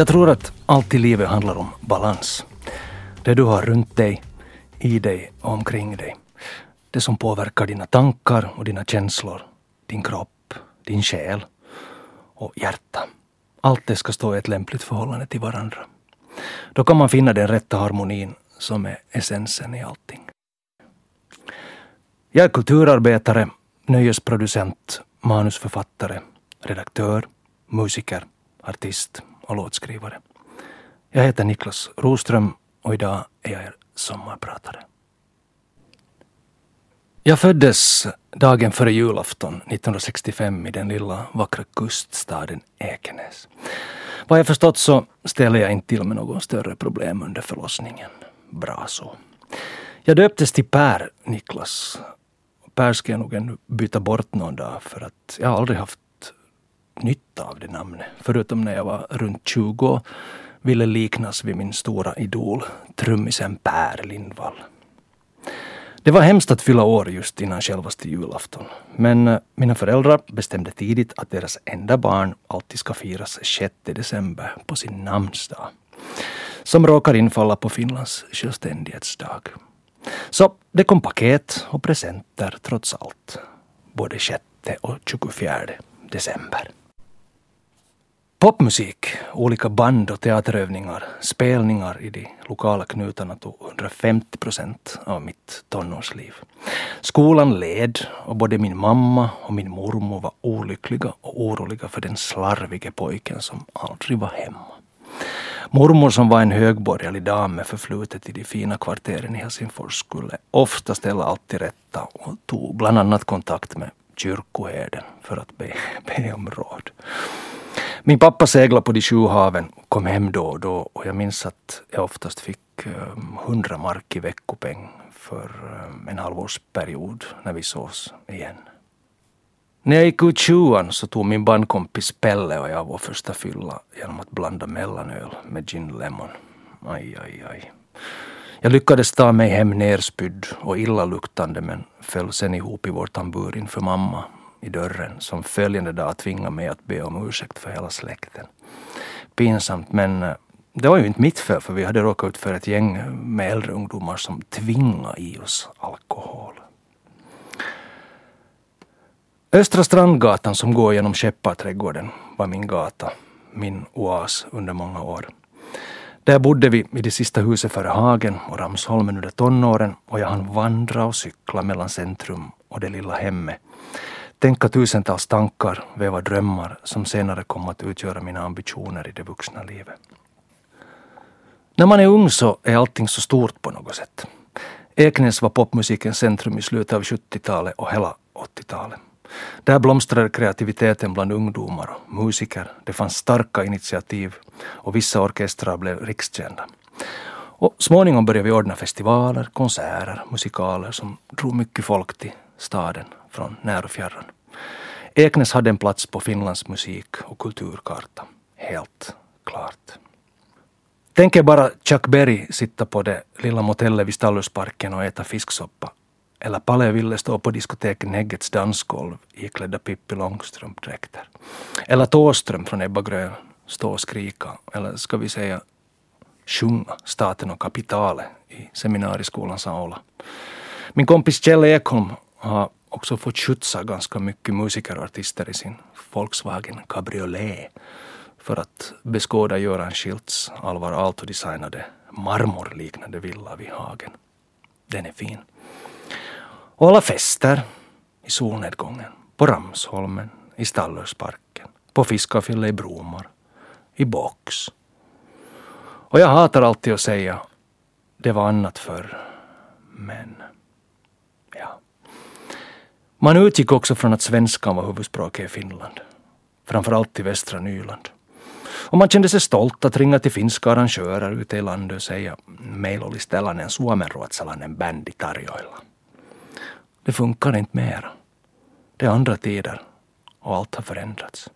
Jag tror att allt i livet handlar om balans. Det du har runt dig, i dig och omkring dig. Det som påverkar dina tankar och dina känslor, din kropp, din själ och hjärta. Allt det ska stå i ett lämpligt förhållande till varandra. Då kan man finna den rätta harmonin som är essensen i allting. Jag är kulturarbetare, nöjesproducent, manusförfattare, redaktör, musiker, artist och låtskrivare. Jag heter Niklas Roström och idag är jag er sommarpratare. Jag föddes dagen före julafton 1965 i den lilla vackra kuststaden Ekenäs. Vad jag förstått så ställde jag inte till med någon större problem under förlossningen. Bra så. Jag döptes till Per Niklas. Per ska jag nog ännu byta bort någon dag för att jag har aldrig haft nytta av det namnet. Förutom när jag var runt 20 och ville liknas vid min stora idol, trummisen Per Lindvall. Det var hemskt att fylla år just innan självaste julafton. Men eh, mina föräldrar bestämde tidigt att deras enda barn alltid ska firas 6 december på sin namnsdag. Som råkar infalla på Finlands självständighetsdag. Så det kom paket och presenter trots allt. Både 6 och 24 december. Popmusik, olika band och teaterövningar, spelningar i de lokala knutarna tog 150 procent av mitt tonårsliv. Skolan led och både min mamma och min mormor var olyckliga och oroliga för den slarvige pojken som aldrig var hemma. Mormor som var en högborgerlig dam med förflutet i de fina kvarteren i Helsingfors skulle ofta ställa allt till rätta och tog bland annat kontakt med kyrkoherden för att be, be om råd. Min pappa seglade på de sju haven och kom hem då och då och jag minns att jag oftast fick ehm, hundra mark i veckopeng för ehm, en halvårsperiod när vi sågs igen. När jag gick ut tjuan så tog min bandkompis Pelle och jag vår första fylla genom att blanda mellanöl med gin lemon. Aj, aj, aj. Jag lyckades ta mig hem nerspydd och illaluktande men föll sen ihop i vår tambur inför mamma i dörren som följande dag tvingade mig att be om ursäkt för hela släkten. Pinsamt men eh, det var ju inte mitt fel för vi hade råkat ut för ett gäng eh, med äldre ungdomar som tvingade i oss alkohol. Östra Strandgatan som går genom Skepparträdgården var min gata, min oas under många år. Där bodde vi i det sista huset före Hagen och Ramsholmen under tonåren och jag hann vandra och cykla mellan centrum och det lilla hemmet tänka tusentals tankar, väva drömmar som senare kom att utgöra mina ambitioner i det vuxna livet. När man är ung så är allting så stort på något sätt. Eknäs var popmusikens centrum i slutet av 70-talet och hela 80-talet. Där blomstrade kreativiteten bland ungdomar och musiker. Det fanns starka initiativ och vissa orkestrar blev rikskända. Och småningom började vi ordna festivaler, konserter, musikaler som drog mycket folk till staden från när och fjärran. Eknäs hade en plats på Finlands musik och kulturkarta. Helt klart. Tänk er bara Chuck Berry sitta på det lilla motellet vid Stallusparken och äta fisksoppa. Eller Palle ville stå på diskoteket Neggets dansgolv iklädda Pippi Långstrump-dräkter. Eller Tåström från Ebba Grön stå och skrika, eller ska vi säga sjunga Staten och kapitalet i seminarieskolans aula. Min kompis Kjell Ekholm har också fått skjutsa ganska mycket musiker och artister i sin Volkswagen Cabriolet för att beskåda Göran Schilds Alvar Aalto-designade marmorliknande villa vid Hagen. Den är fin. Och alla fester i solnedgången, på Ramsholmen, i Stallörsparken, på Fiskafylla i Bromar, i Box. Och jag hatar alltid att säga det var annat förr, men man utgick också från att svenskan var huvudspråket i Finland. Framförallt i västra Nyland. Och man kände sig stolt att ringa till finska arrangörer ute i landet och säga meillä oli tällainen suomenruotsalainen bändi tarjoilla. Det funkar inte mer. Det är andra tider och allt har förändrats.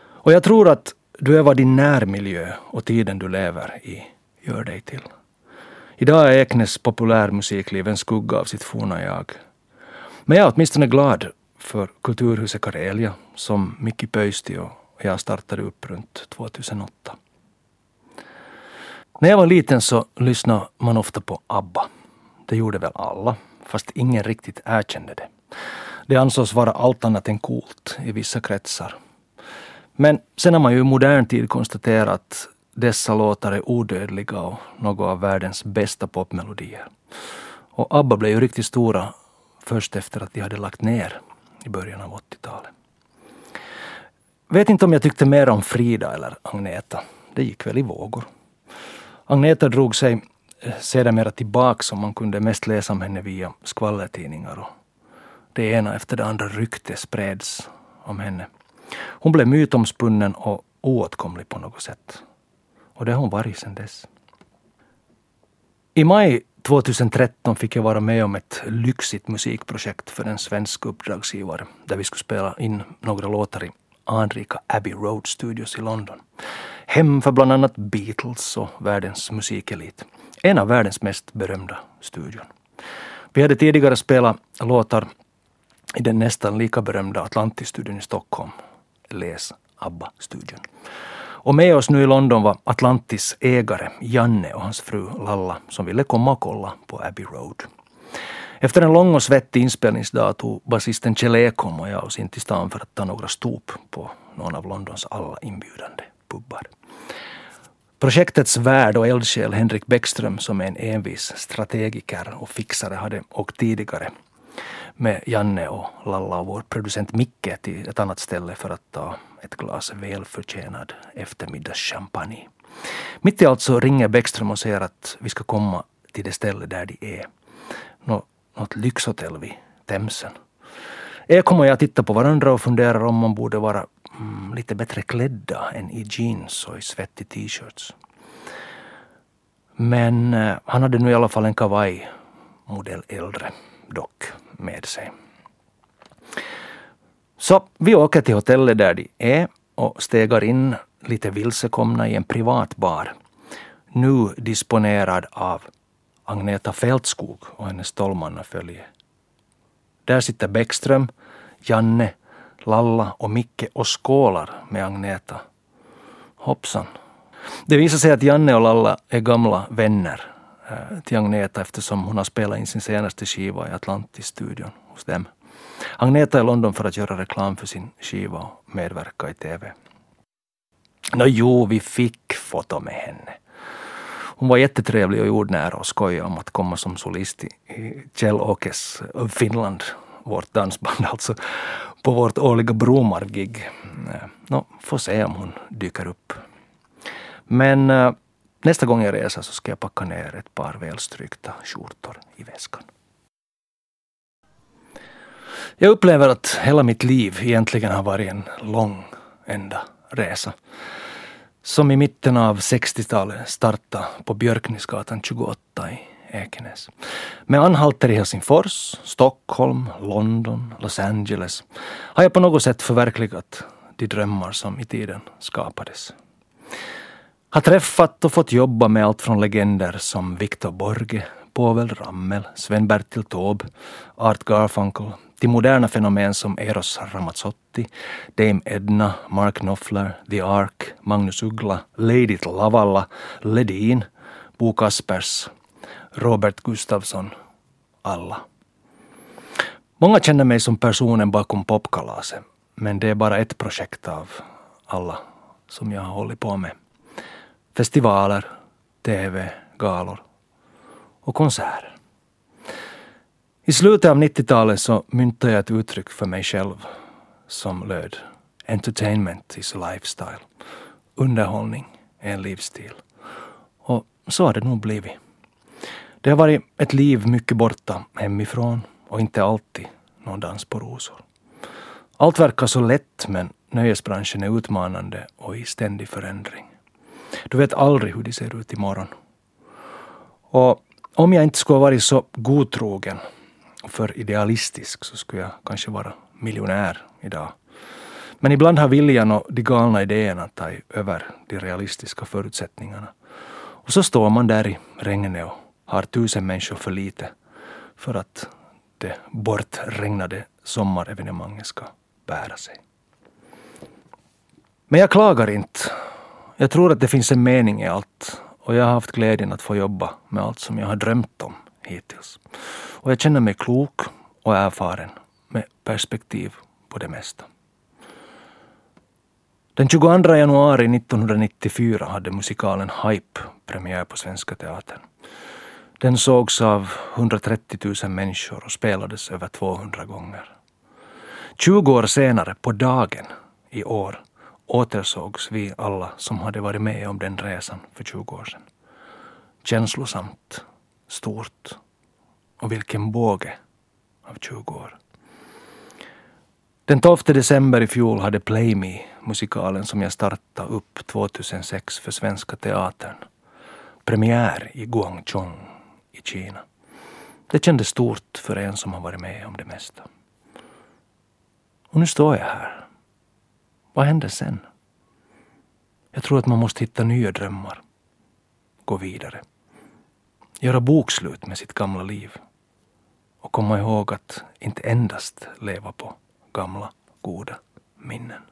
Och jag tror att du är vad din närmiljö och tiden du lever i gör dig till. Idag är Eknäs populärmusikliv en skugga av sitt forna jag. Men jag är åtminstone glad för Kulturhuset Karelia som Mikki Pöysti och jag startade upp runt 2008. När jag var liten så lyssnade man ofta på ABBA. Det gjorde väl alla, fast ingen riktigt erkände det. Det ansågs vara allt annat än coolt i vissa kretsar. Men sen har man ju i modern tid konstaterat att dessa låtar är odödliga och några av världens bästa popmelodier. Och ABBA blev ju riktigt stora först efter att de hade lagt ner i början av 80-talet. Vet inte om jag tyckte mer om Frida eller Agneta. Det gick väl i vågor. Agneta drog sig eh, sedermera tillbaka som man kunde mest läsa om henne via skvallertidningar. Och det ena efter det andra rykte spreds om henne. Hon blev mytomspunnen och oåtkomlig på något sätt. Och det har hon varit sedan dess. I maj 2013 fick jag vara med om ett lyxigt musikprojekt för en svensk uppdragsgivare där vi skulle spela in några låtar i anrika Abbey Road Studios i London. Hem för bland annat Beatles och världens musikelit. En av världens mest berömda studion. Vi hade tidigare spelat låtar i den nästan lika berömda Atlantis-studion i Stockholm. Läs ABBA-studion. Och med oss nu i London var Atlantis ägare Janne och hans fru Lalla som ville komma och kolla på Abbey Road. Efter en lång och svettig inspelningsdag tog basisten Kjell Ekholm och jag oss in till stan för att ta några stop på någon av Londons alla inbjudande pubbar. Projektets värd och eldsjäl Henrik Bäckström som är en envis strategiker och fixare hade åkt tidigare med Janne och Lalla och vår producent Micke till ett annat ställe för att ta ett glas välförtjänad eftermiddagschampagne. Mitt i allt så ringer Bäckström och säger att vi ska komma till det ställe där de är. Nå, något lyxhotell vid Themsen. Ekholm och jag tittar på varandra och funderar om man borde vara mm, lite bättre klädda än i jeans och i svettig t-shirts. Men eh, han hade nu i alla fall en kavaj, modell äldre dock, med sig. Så vi åker till hotellet där de är och stegar in lite vilsekomna i en privat bar. Nu disponerad av Agneta Fältskog och hennes tolvmannafölje. Där sitter Bäckström, Janne, Lalla och Micke och skålar med Agneta. Hoppsan. Det visar sig att Janne och Lalla är gamla vänner Eh, till Agneta eftersom hon har spelat in sin senaste skiva i Atlantis-studion hos dem. Agneta är i London för att göra reklam för sin skiva och medverka i TV. Nå jo, vi fick foto med henne. Hon var jättetrevlig och jordnära och skojade om att komma som solist i Kjell-Åkes eh, Finland, vårt dansband alltså, på vårt årliga Bromar-gig. Eh, nå, får se om hon dyker upp. Men nästa gång jag reser så ska jag packa ner ett par välstrykta skjortor i väskan. Jag upplever att hela mitt liv egentligen har varit en lång enda resa. Som i mitten av 60-talet startade på Björknisgatan 28 i Ekenäs. Med anhalter i Helsingfors, Stockholm, London, Los Angeles har jag på något sätt förverkligat de drömmar som i tiden skapades. Har träffat och fått jobba med allt från legender som Victor Borge, Povel Ramel, Sven-Bertil Taube, Art Garfunkel till moderna fenomen som Eros Ramazzotti, Dame Edna, Mark Knopfler, The Ark, Magnus Uggla, Lady Lavalla, Ledin, Bo Kaspers, Robert Gustafsson, alla. Många känner mig som personen bakom popkalaset, men det är bara ett projekt av alla som jag har hållit på med. Festivaler, TV, galor och konserter. I slutet av 90-talet så myntade jag ett uttryck för mig själv som löd Entertainment is a lifestyle. Underhållning är en livsstil. Och så har det nog blivit. Det har varit ett liv mycket borta hemifrån och inte alltid någon dans på rosor. Allt verkar så lätt men nöjesbranschen är utmanande och i ständig förändring. Du vet aldrig hur de ser ut imorgon. Och om jag inte skulle ha varit så godtrogen och för idealistisk så skulle jag kanske vara miljonär idag. Men ibland har viljan och de galna idéerna tagit över de realistiska förutsättningarna. Och så står man där i regnet och har tusen människor för lite för att det bortregnade sommarevenemanget ska bära sig. Men jag klagar inte. Jag tror att det finns en mening i allt och jag har haft glädjen att få jobba med allt som jag har drömt om hittills. Och jag känner mig klok och erfaren med perspektiv på det mesta. Den 22 januari 1994 hade musikalen Hype premiär på Svenska Teatern. Den sågs av 130 000 människor och spelades över 200 gånger. 20 år senare, på dagen i år, återsågs vi alla som hade varit med om den resan för 20 år sedan. Känslosamt, stort och vilken båge av 20 år. Den 12 december i fjol hade Play Me, musikalen som jag startade upp 2006 för Svenska Teatern, premiär i Guangzhou i Kina. Det kändes stort för en som har varit med om det mesta. Och nu står jag här. Vad händer sen? Jag tror att man måste hitta nya drömmar. Gå vidare. Göra bokslut med sitt gamla liv. Och komma ihåg att inte endast leva på gamla goda minnen.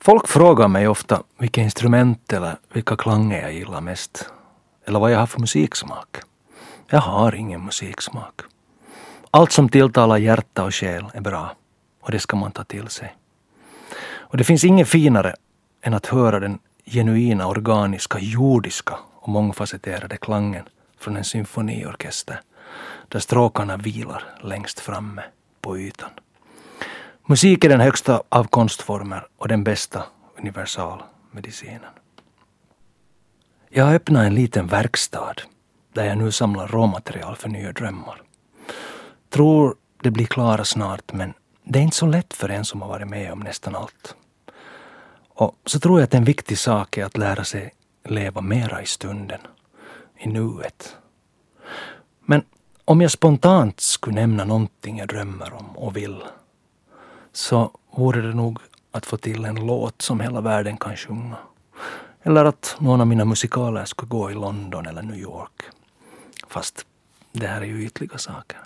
Folk frågar mig ofta vilka instrument eller vilka klanger jag gillar mest. Eller vad jag har för musiksmak. Jag har ingen musiksmak. Allt som tilltalar hjärta och själ är bra och det ska man ta till sig. Och det finns inget finare än att höra den genuina, organiska, jordiska och mångfacetterade klangen från en symfoniorkester där stråkarna vilar längst framme på ytan. Musik är den högsta av konstformer och den bästa universalmedicinen. Jag har öppnat en liten verkstad där jag nu samlar råmaterial för nya drömmar. Tror det blir klara snart men det är inte så lätt för en som har varit med om nästan allt. Och så tror jag att en viktig sak är att lära sig leva mera i stunden, i nuet. Men om jag spontant skulle nämna någonting jag drömmer om och vill så vore det nog att få till en låt som hela världen kan sjunga. Eller att någon av mina musikaler skulle gå i London eller New York. Fast det här är ju ytliga saker.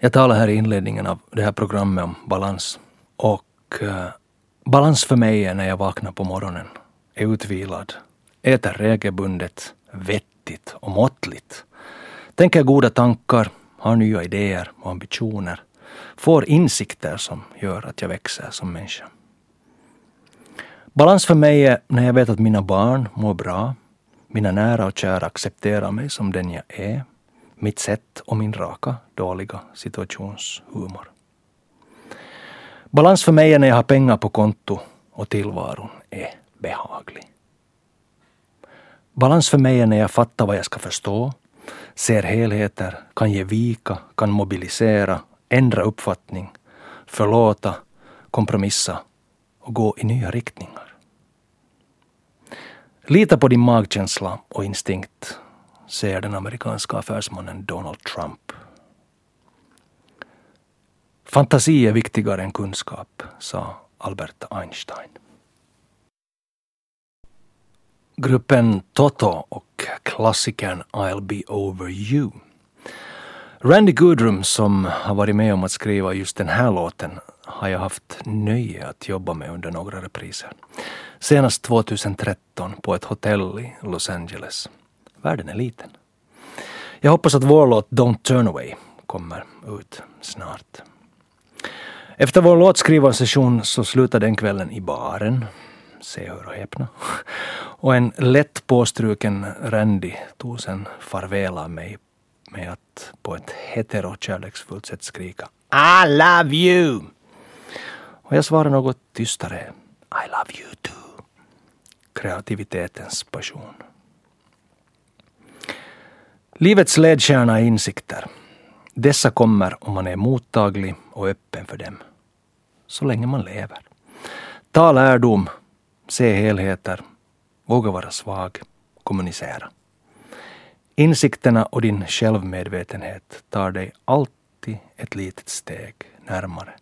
Jag talar här i inledningen av det här programmet om balans. Och uh, balans för mig är när jag vaknar på morgonen, är utvilad, äter regelbundet, vettigt och måttligt. Tänker goda tankar, har nya idéer och ambitioner. Får insikter som gör att jag växer som människa. Balans för mig är när jag vet att mina barn mår bra, mina nära och kära accepterar mig som den jag är, mitt sätt och min raka, dåliga situationshumor. Balans för mig är när jag har pengar på konto och tillvaron är behaglig. Balans för mig är när jag fattar vad jag ska förstå, ser helheter, kan ge vika, kan mobilisera, ändra uppfattning, förlåta, kompromissa och gå i nya riktningar. Lita på din magkänsla och instinkt, säger den amerikanska affärsmannen Donald Trump. Fantasi är viktigare än kunskap, sa Albert Einstein. Gruppen Toto och klassikern I'll be over you. Randy Goodrum som har varit med om att skriva just den här låten har jag haft nöje att jobba med under några repriser. Senast 2013 på ett hotell i Los Angeles. Världen är liten. Jag hoppas att vår låt Don't Turn Away kommer ut snart. Efter vår låtskrivarsession så slutade den kvällen i baren. Se, hör och häpna. Och en lätt påstruken Randy tog sen farväl av mig med att på ett heterokärleksfullt sätt skrika I love you! Och jag svarade något tystare I love you too. Kreativitetens passion. Livets ledstjärna är insikter. Dessa kommer om man är mottaglig och öppen för dem. Så länge man lever. Ta lärdom, se helheter, våga vara svag, kommunicera. Insikterna och din självmedvetenhet tar dig alltid ett litet steg närmare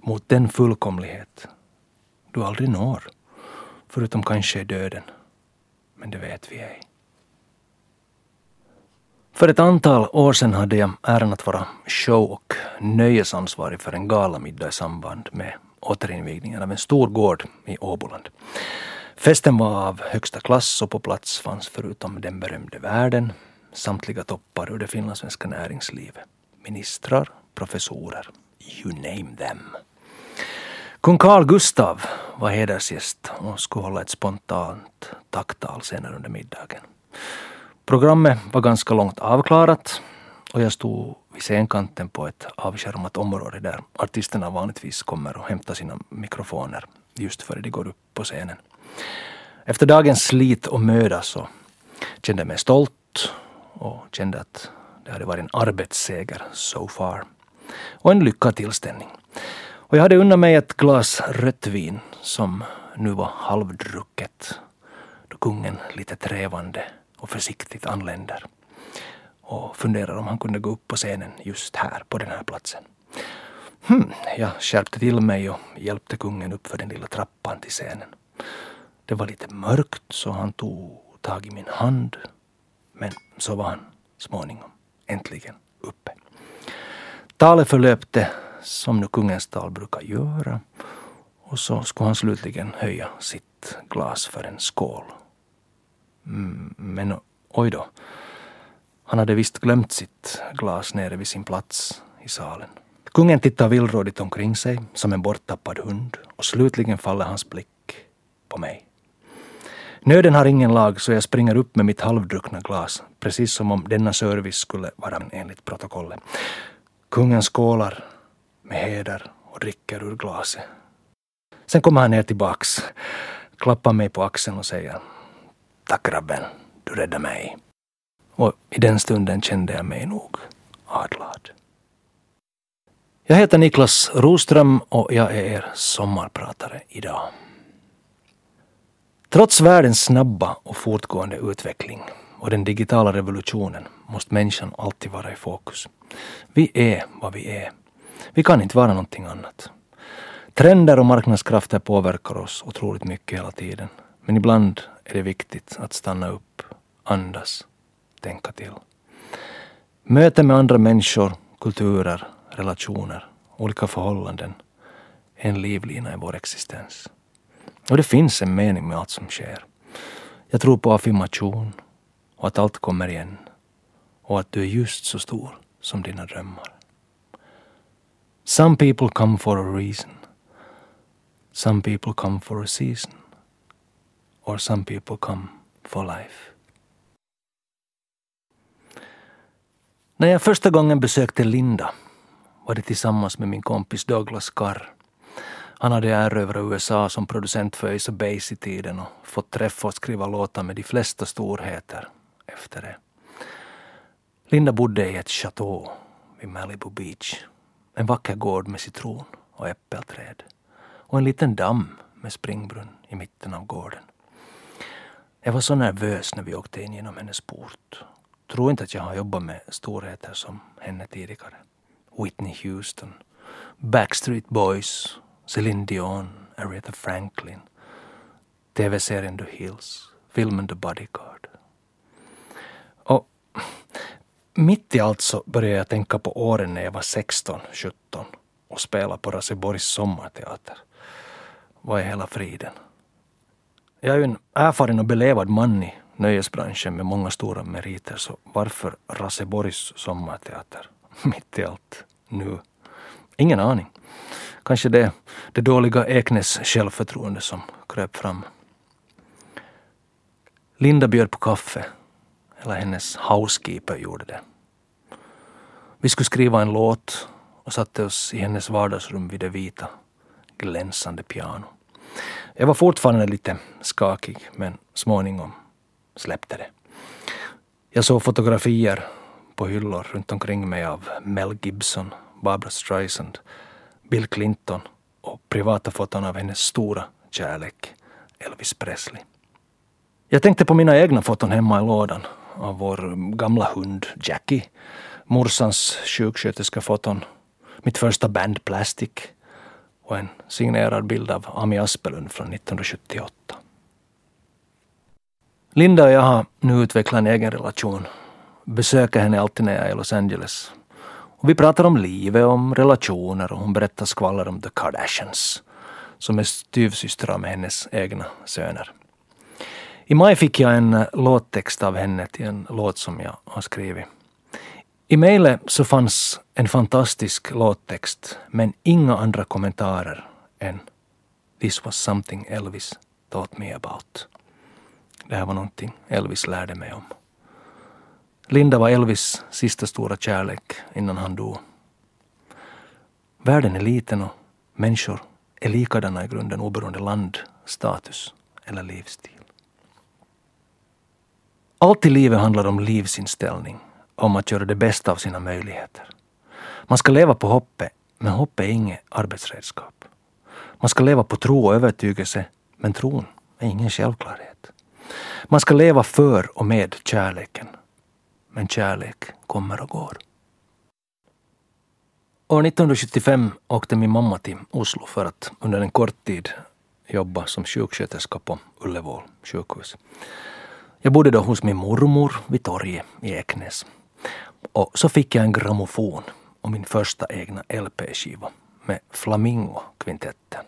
mot den fullkomlighet du aldrig når, förutom kanske döden. Men det vet vi ej. För ett antal år sedan hade jag äran att vara show och nöjesansvarig för en galamiddag i samband med återinvigningen av en stor gård i Åboland. Festen var av högsta klass och på plats fanns förutom den berömde världen samtliga toppar ur det finlandssvenska näringslivet. Ministrar, professorer, you name them. Kung Carl Gustav var hedersgäst och skulle hålla ett spontant tacktal senare under middagen. Programmet var ganska långt avklarat och jag stod vid scenkanten på ett avskärmat område där artisterna vanligtvis kommer och hämtar sina mikrofoner just före de går upp på scenen. Efter dagens slit och möda så kände jag mig stolt och kände att det hade varit en arbetsseger so far. Och en lyckad tillställning. Och jag hade unnat mig ett glas rött vin som nu var halvdrucket då kungen lite trevande och försiktigt anländer och funderar om han kunde gå upp på scenen just här på den här platsen. Hmm, jag skärpte till mig och hjälpte kungen upp för den lilla trappan till scenen. Det var lite mörkt så han tog tag i min hand. Men så var han småningom äntligen uppe. Talet förlöpte som nu kungens tal brukar göra och så skulle han slutligen höja sitt glas för en skål. Mm, men oj då. Han hade visst glömt sitt glas nere vid sin plats i salen. Kungen tittar villrådigt omkring sig som en borttappad hund och slutligen faller hans blick på mig. Nöden har ingen lag så jag springer upp med mitt halvdruckna glas, precis som om denna service skulle vara enligt protokollet. Kungen skålar med heder och dricker ur glaset. Sen kommer han ner tillbaks, klappar mig på axeln och säger Tack grabben, du räddade mig. Och i den stunden kände jag mig nog adlad. Jag heter Niklas Roström och jag är er sommarpratare idag. Trots världens snabba och fortgående utveckling och den digitala revolutionen måste människan alltid vara i fokus. Vi är vad vi är. Vi kan inte vara någonting annat. Trender och marknadskrafter påverkar oss otroligt mycket hela tiden. Men ibland är det viktigt att stanna upp, andas, tänka till. Möte med andra människor, kulturer, relationer, olika förhållanden är en livlina i vår existens. Och det finns en mening med allt som sker. Jag tror på affirmation och att allt kommer igen och att du är just så stor som dina drömmar. Some people come for a reason. Some people come for a season. Or some people come for life. När jag första gången besökte Linda var det tillsammans med min kompis Douglas Carr. Han hade erövrat USA som producent för Ace of Base i tiden och fått träffa och skriva låtar med de flesta storheter efter det. Linda bodde i ett chateau vid Malibu Beach. En vacker gård med citron och äppelträd. Och en liten damm med springbrunn i mitten av gården. Jag var så nervös när vi åkte in genom hennes port. Tror inte att jag har jobbat med storheter som henne tidigare. Whitney Houston, Backstreet Boys, Celine Dion, Aretha Franklin, TV-serien The Hills, filmen The Bodyguard. Och mitt i allt så började jag tänka på åren när jag var 16, 17 och spelade på Raseborgs sommarteater. Vad är hela friden? Jag är ju en erfaren och belevad man i nöjesbranschen med många stora meriter, så varför Raseborgs sommarteater? Mitt i allt, nu. Ingen aning. Kanske det, det dåliga Eknäs självförtroende som kröp fram. Linda bjöd på kaffe. Eller hennes housekeeper gjorde det. Vi skulle skriva en låt och satte oss i hennes vardagsrum vid det vita, glänsande pianot. Jag var fortfarande lite skakig, men småningom släppte det. Jag såg fotografier på hyllor runt omkring mig av Mel Gibson, Barbara Streisand, Bill Clinton och privata foton av hennes stora kärlek Elvis Presley. Jag tänkte på mina egna foton hemma i lådan av vår gamla hund Jackie, morsans sjuksköterskefoton, mitt första band Plastic och en signerad bild av Ami Aspelund från 1978. Linda och jag har nu utvecklat en egen relation. Besöker henne alltid när jag är i Los Angeles. Och vi pratar om livet, om relationer och hon berättar skvaller om The Kardashians. som är styvsystrar med hennes egna söner. I maj fick jag en eh, låttext av henne till en låt som jag har skrivit. I mejlet så fanns en fantastisk låttext men inga andra kommentarer än This was something Elvis taught me about. Det här var någonting Elvis lärde mig om. Linda var Elvis sista stora kärlek innan han dog. Världen är liten och människor är likadana i grunden oberoende land, status eller livsstil. Allt i livet handlar om livsinställning, om att göra det bästa av sina möjligheter. Man ska leva på hoppet, men hoppet är inget arbetsredskap. Man ska leva på tro och övertygelse, men tron är ingen självklarhet. Man ska leva för och med kärleken, men kärlek kommer och går. År 1975 åkte min mamma till Oslo för att under en kort tid jobba som sjuksköterska på Ullevål sjukhus. Jag bodde då hos min mormor vid torget i Eknäs. Och så fick jag en grammofon och min första egna LP-skiva med Flamingo-kvintetten.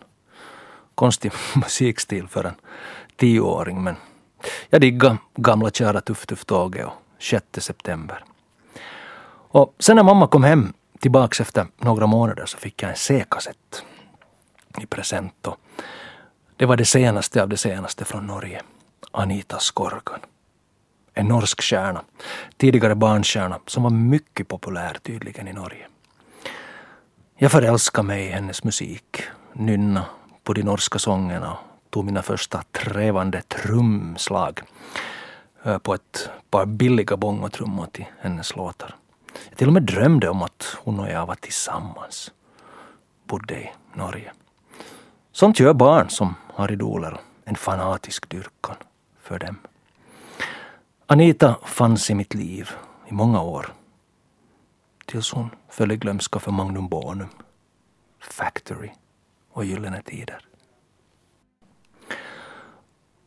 Konstig musikstil för en tioåring men jag diggade gamla kära Tuff Tuff Tåget och 6 september. Och sen när mamma kom hem tillbaks efter några månader så fick jag en C-kassett i present. Och det var det senaste av det senaste från Norge. Anita Skorgan. En norsk stjärna, tidigare barnstjärna, som var mycket populär tydligen i Norge. Jag förälskade mig i hennes musik, nynna på de norska sångerna och tog mina första trevande trumslag eh, på ett par billiga bongotrummor till hennes låtar. Jag till och med drömde om att hon och jag var tillsammans. Bodde i Norge. Sånt gör barn som har idoler en fanatisk dyrkan för dem. Anita fanns i mitt liv i många år. Tills hon föll i glömska för Magnum Bonum, Factory och Gyllene Tider.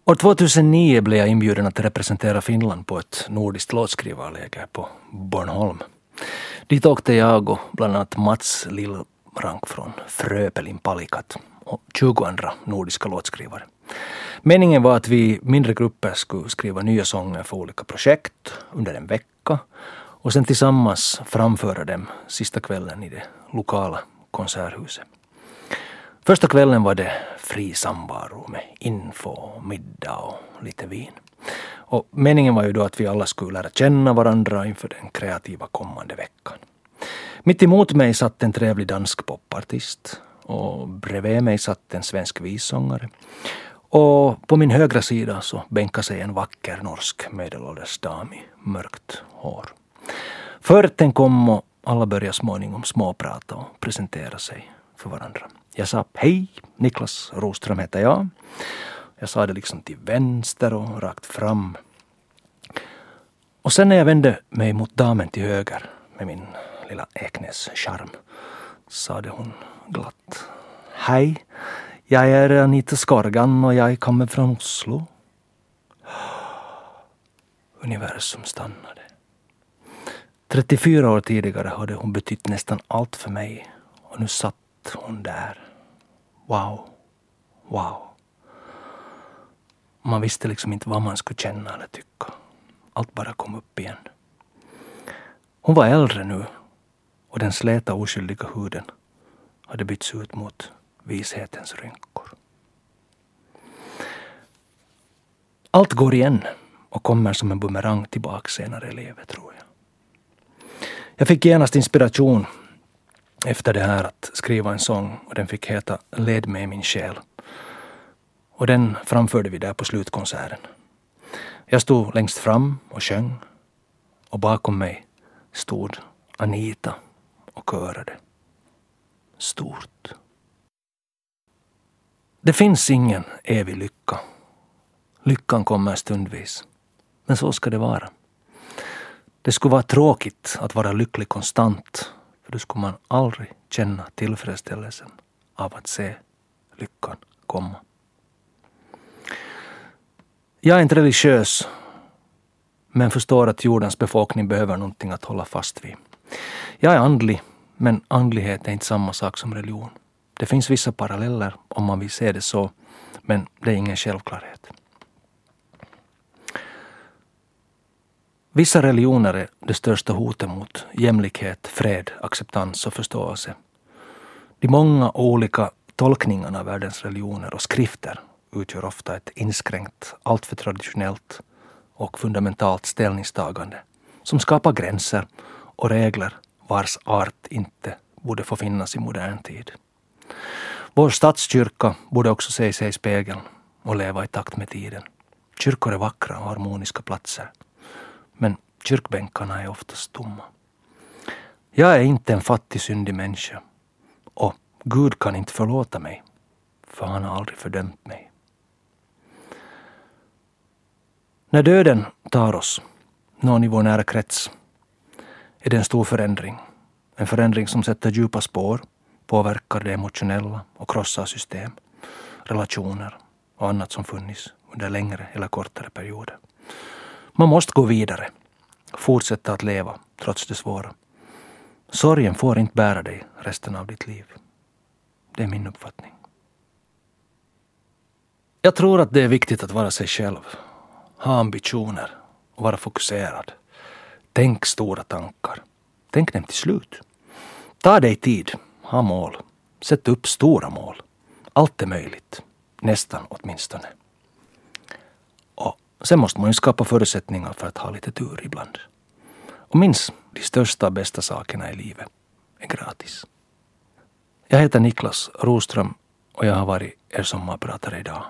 År 2009 blev jag inbjuden att representera Finland på ett nordiskt låtskrivarläger på Bornholm. Dit åkte jag och bland annat Mats Lillrank från Fröpelin Palikat och 20 andra nordiska låtskrivare. Meningen var att vi mindre grupper skulle skriva nya sånger för olika projekt under en vecka och sen tillsammans framföra dem sista kvällen i det lokala konserthuset. Första kvällen var det fri samvaro med info, middag och lite vin. Och meningen var ju då att vi alla skulle lära känna varandra inför den kreativa kommande veckan. Mitt emot mig satt en trevlig dansk popartist och bredvid mig satt en svensk vissångare. Och på min högra sida så bänkade sig en vacker norsk medelålders dam i mörkt hår. Förrätten kom och alla började småningom småprata och presentera sig för varandra. Jag sa hej, Niklas Roström heter jag. Jag sa det liksom till vänster och rakt fram. Och sen när jag vände mig mot damen till höger med min lilla Eknäs-charm sade hon glatt. Hej, jag är Anita Skorgan och jag kommer från Oslo. Universum stannade. 34 år tidigare hade hon betytt nästan allt för mig och nu satt hon där. Wow. Wow. Man visste liksom inte vad man skulle känna eller tycka. Allt bara kom upp igen. Hon var äldre nu och den släta oskyldiga huden hade bytts ut mot vishetens rynkor. Allt går igen och kommer som en bumerang tillbaka senare i livet, tror jag. Jag fick genast inspiration efter det här att skriva en sång och den fick heta Led mig min själ. Och den framförde vi där på slutkonserten. Jag stod längst fram och sjöng och bakom mig stod Anita och körade. Stort. Det finns ingen evig lycka. Lyckan kommer stundvis. Men så ska det vara. Det skulle vara tråkigt att vara lycklig konstant för då skulle man aldrig känna tillfredsställelsen av att se lyckan komma. Jag är inte religiös men förstår att jordens befolkning behöver någonting att hålla fast vid. Jag är andlig, men andlighet är inte samma sak som religion. Det finns vissa paralleller om man vill se det så, men det är ingen självklarhet. Vissa religioner är det största hotet mot jämlikhet, fred, acceptans och förståelse. De många olika tolkningarna av världens religioner och skrifter utgör ofta ett inskränkt, alltför traditionellt och fundamentalt ställningstagande som skapar gränser och regler vars art inte borde få finnas i modern tid. Vår statskyrka borde också se sig i spegeln och leva i takt med tiden. Kyrkor är vackra och harmoniska platser. Men kyrkbänkarna är oftast tomma. Jag är inte en fattig syndig människa. Och Gud kan inte förlåta mig, för han har aldrig fördömt mig. När döden tar oss, någon i vår nära krets, är det en stor förändring. En förändring som sätter djupa spår, påverkar det emotionella och krossar system, relationer och annat som funnits under längre eller kortare perioder. Man måste gå vidare, fortsätta att leva trots det svåra. Sorgen får inte bära dig resten av ditt liv. Det är min uppfattning. Jag tror att det är viktigt att vara sig själv, ha ambitioner och vara fokuserad. Tänk stora tankar. Tänk dem till slut. Ta dig tid, ha mål. Sätt upp stora mål. Allt är möjligt. Nästan åtminstone. Och sen måste man ju skapa förutsättningar för att ha lite tur ibland. Och minns, de största och bästa sakerna i livet är gratis. Jag heter Niklas Roström och jag har varit er sommarpratare idag.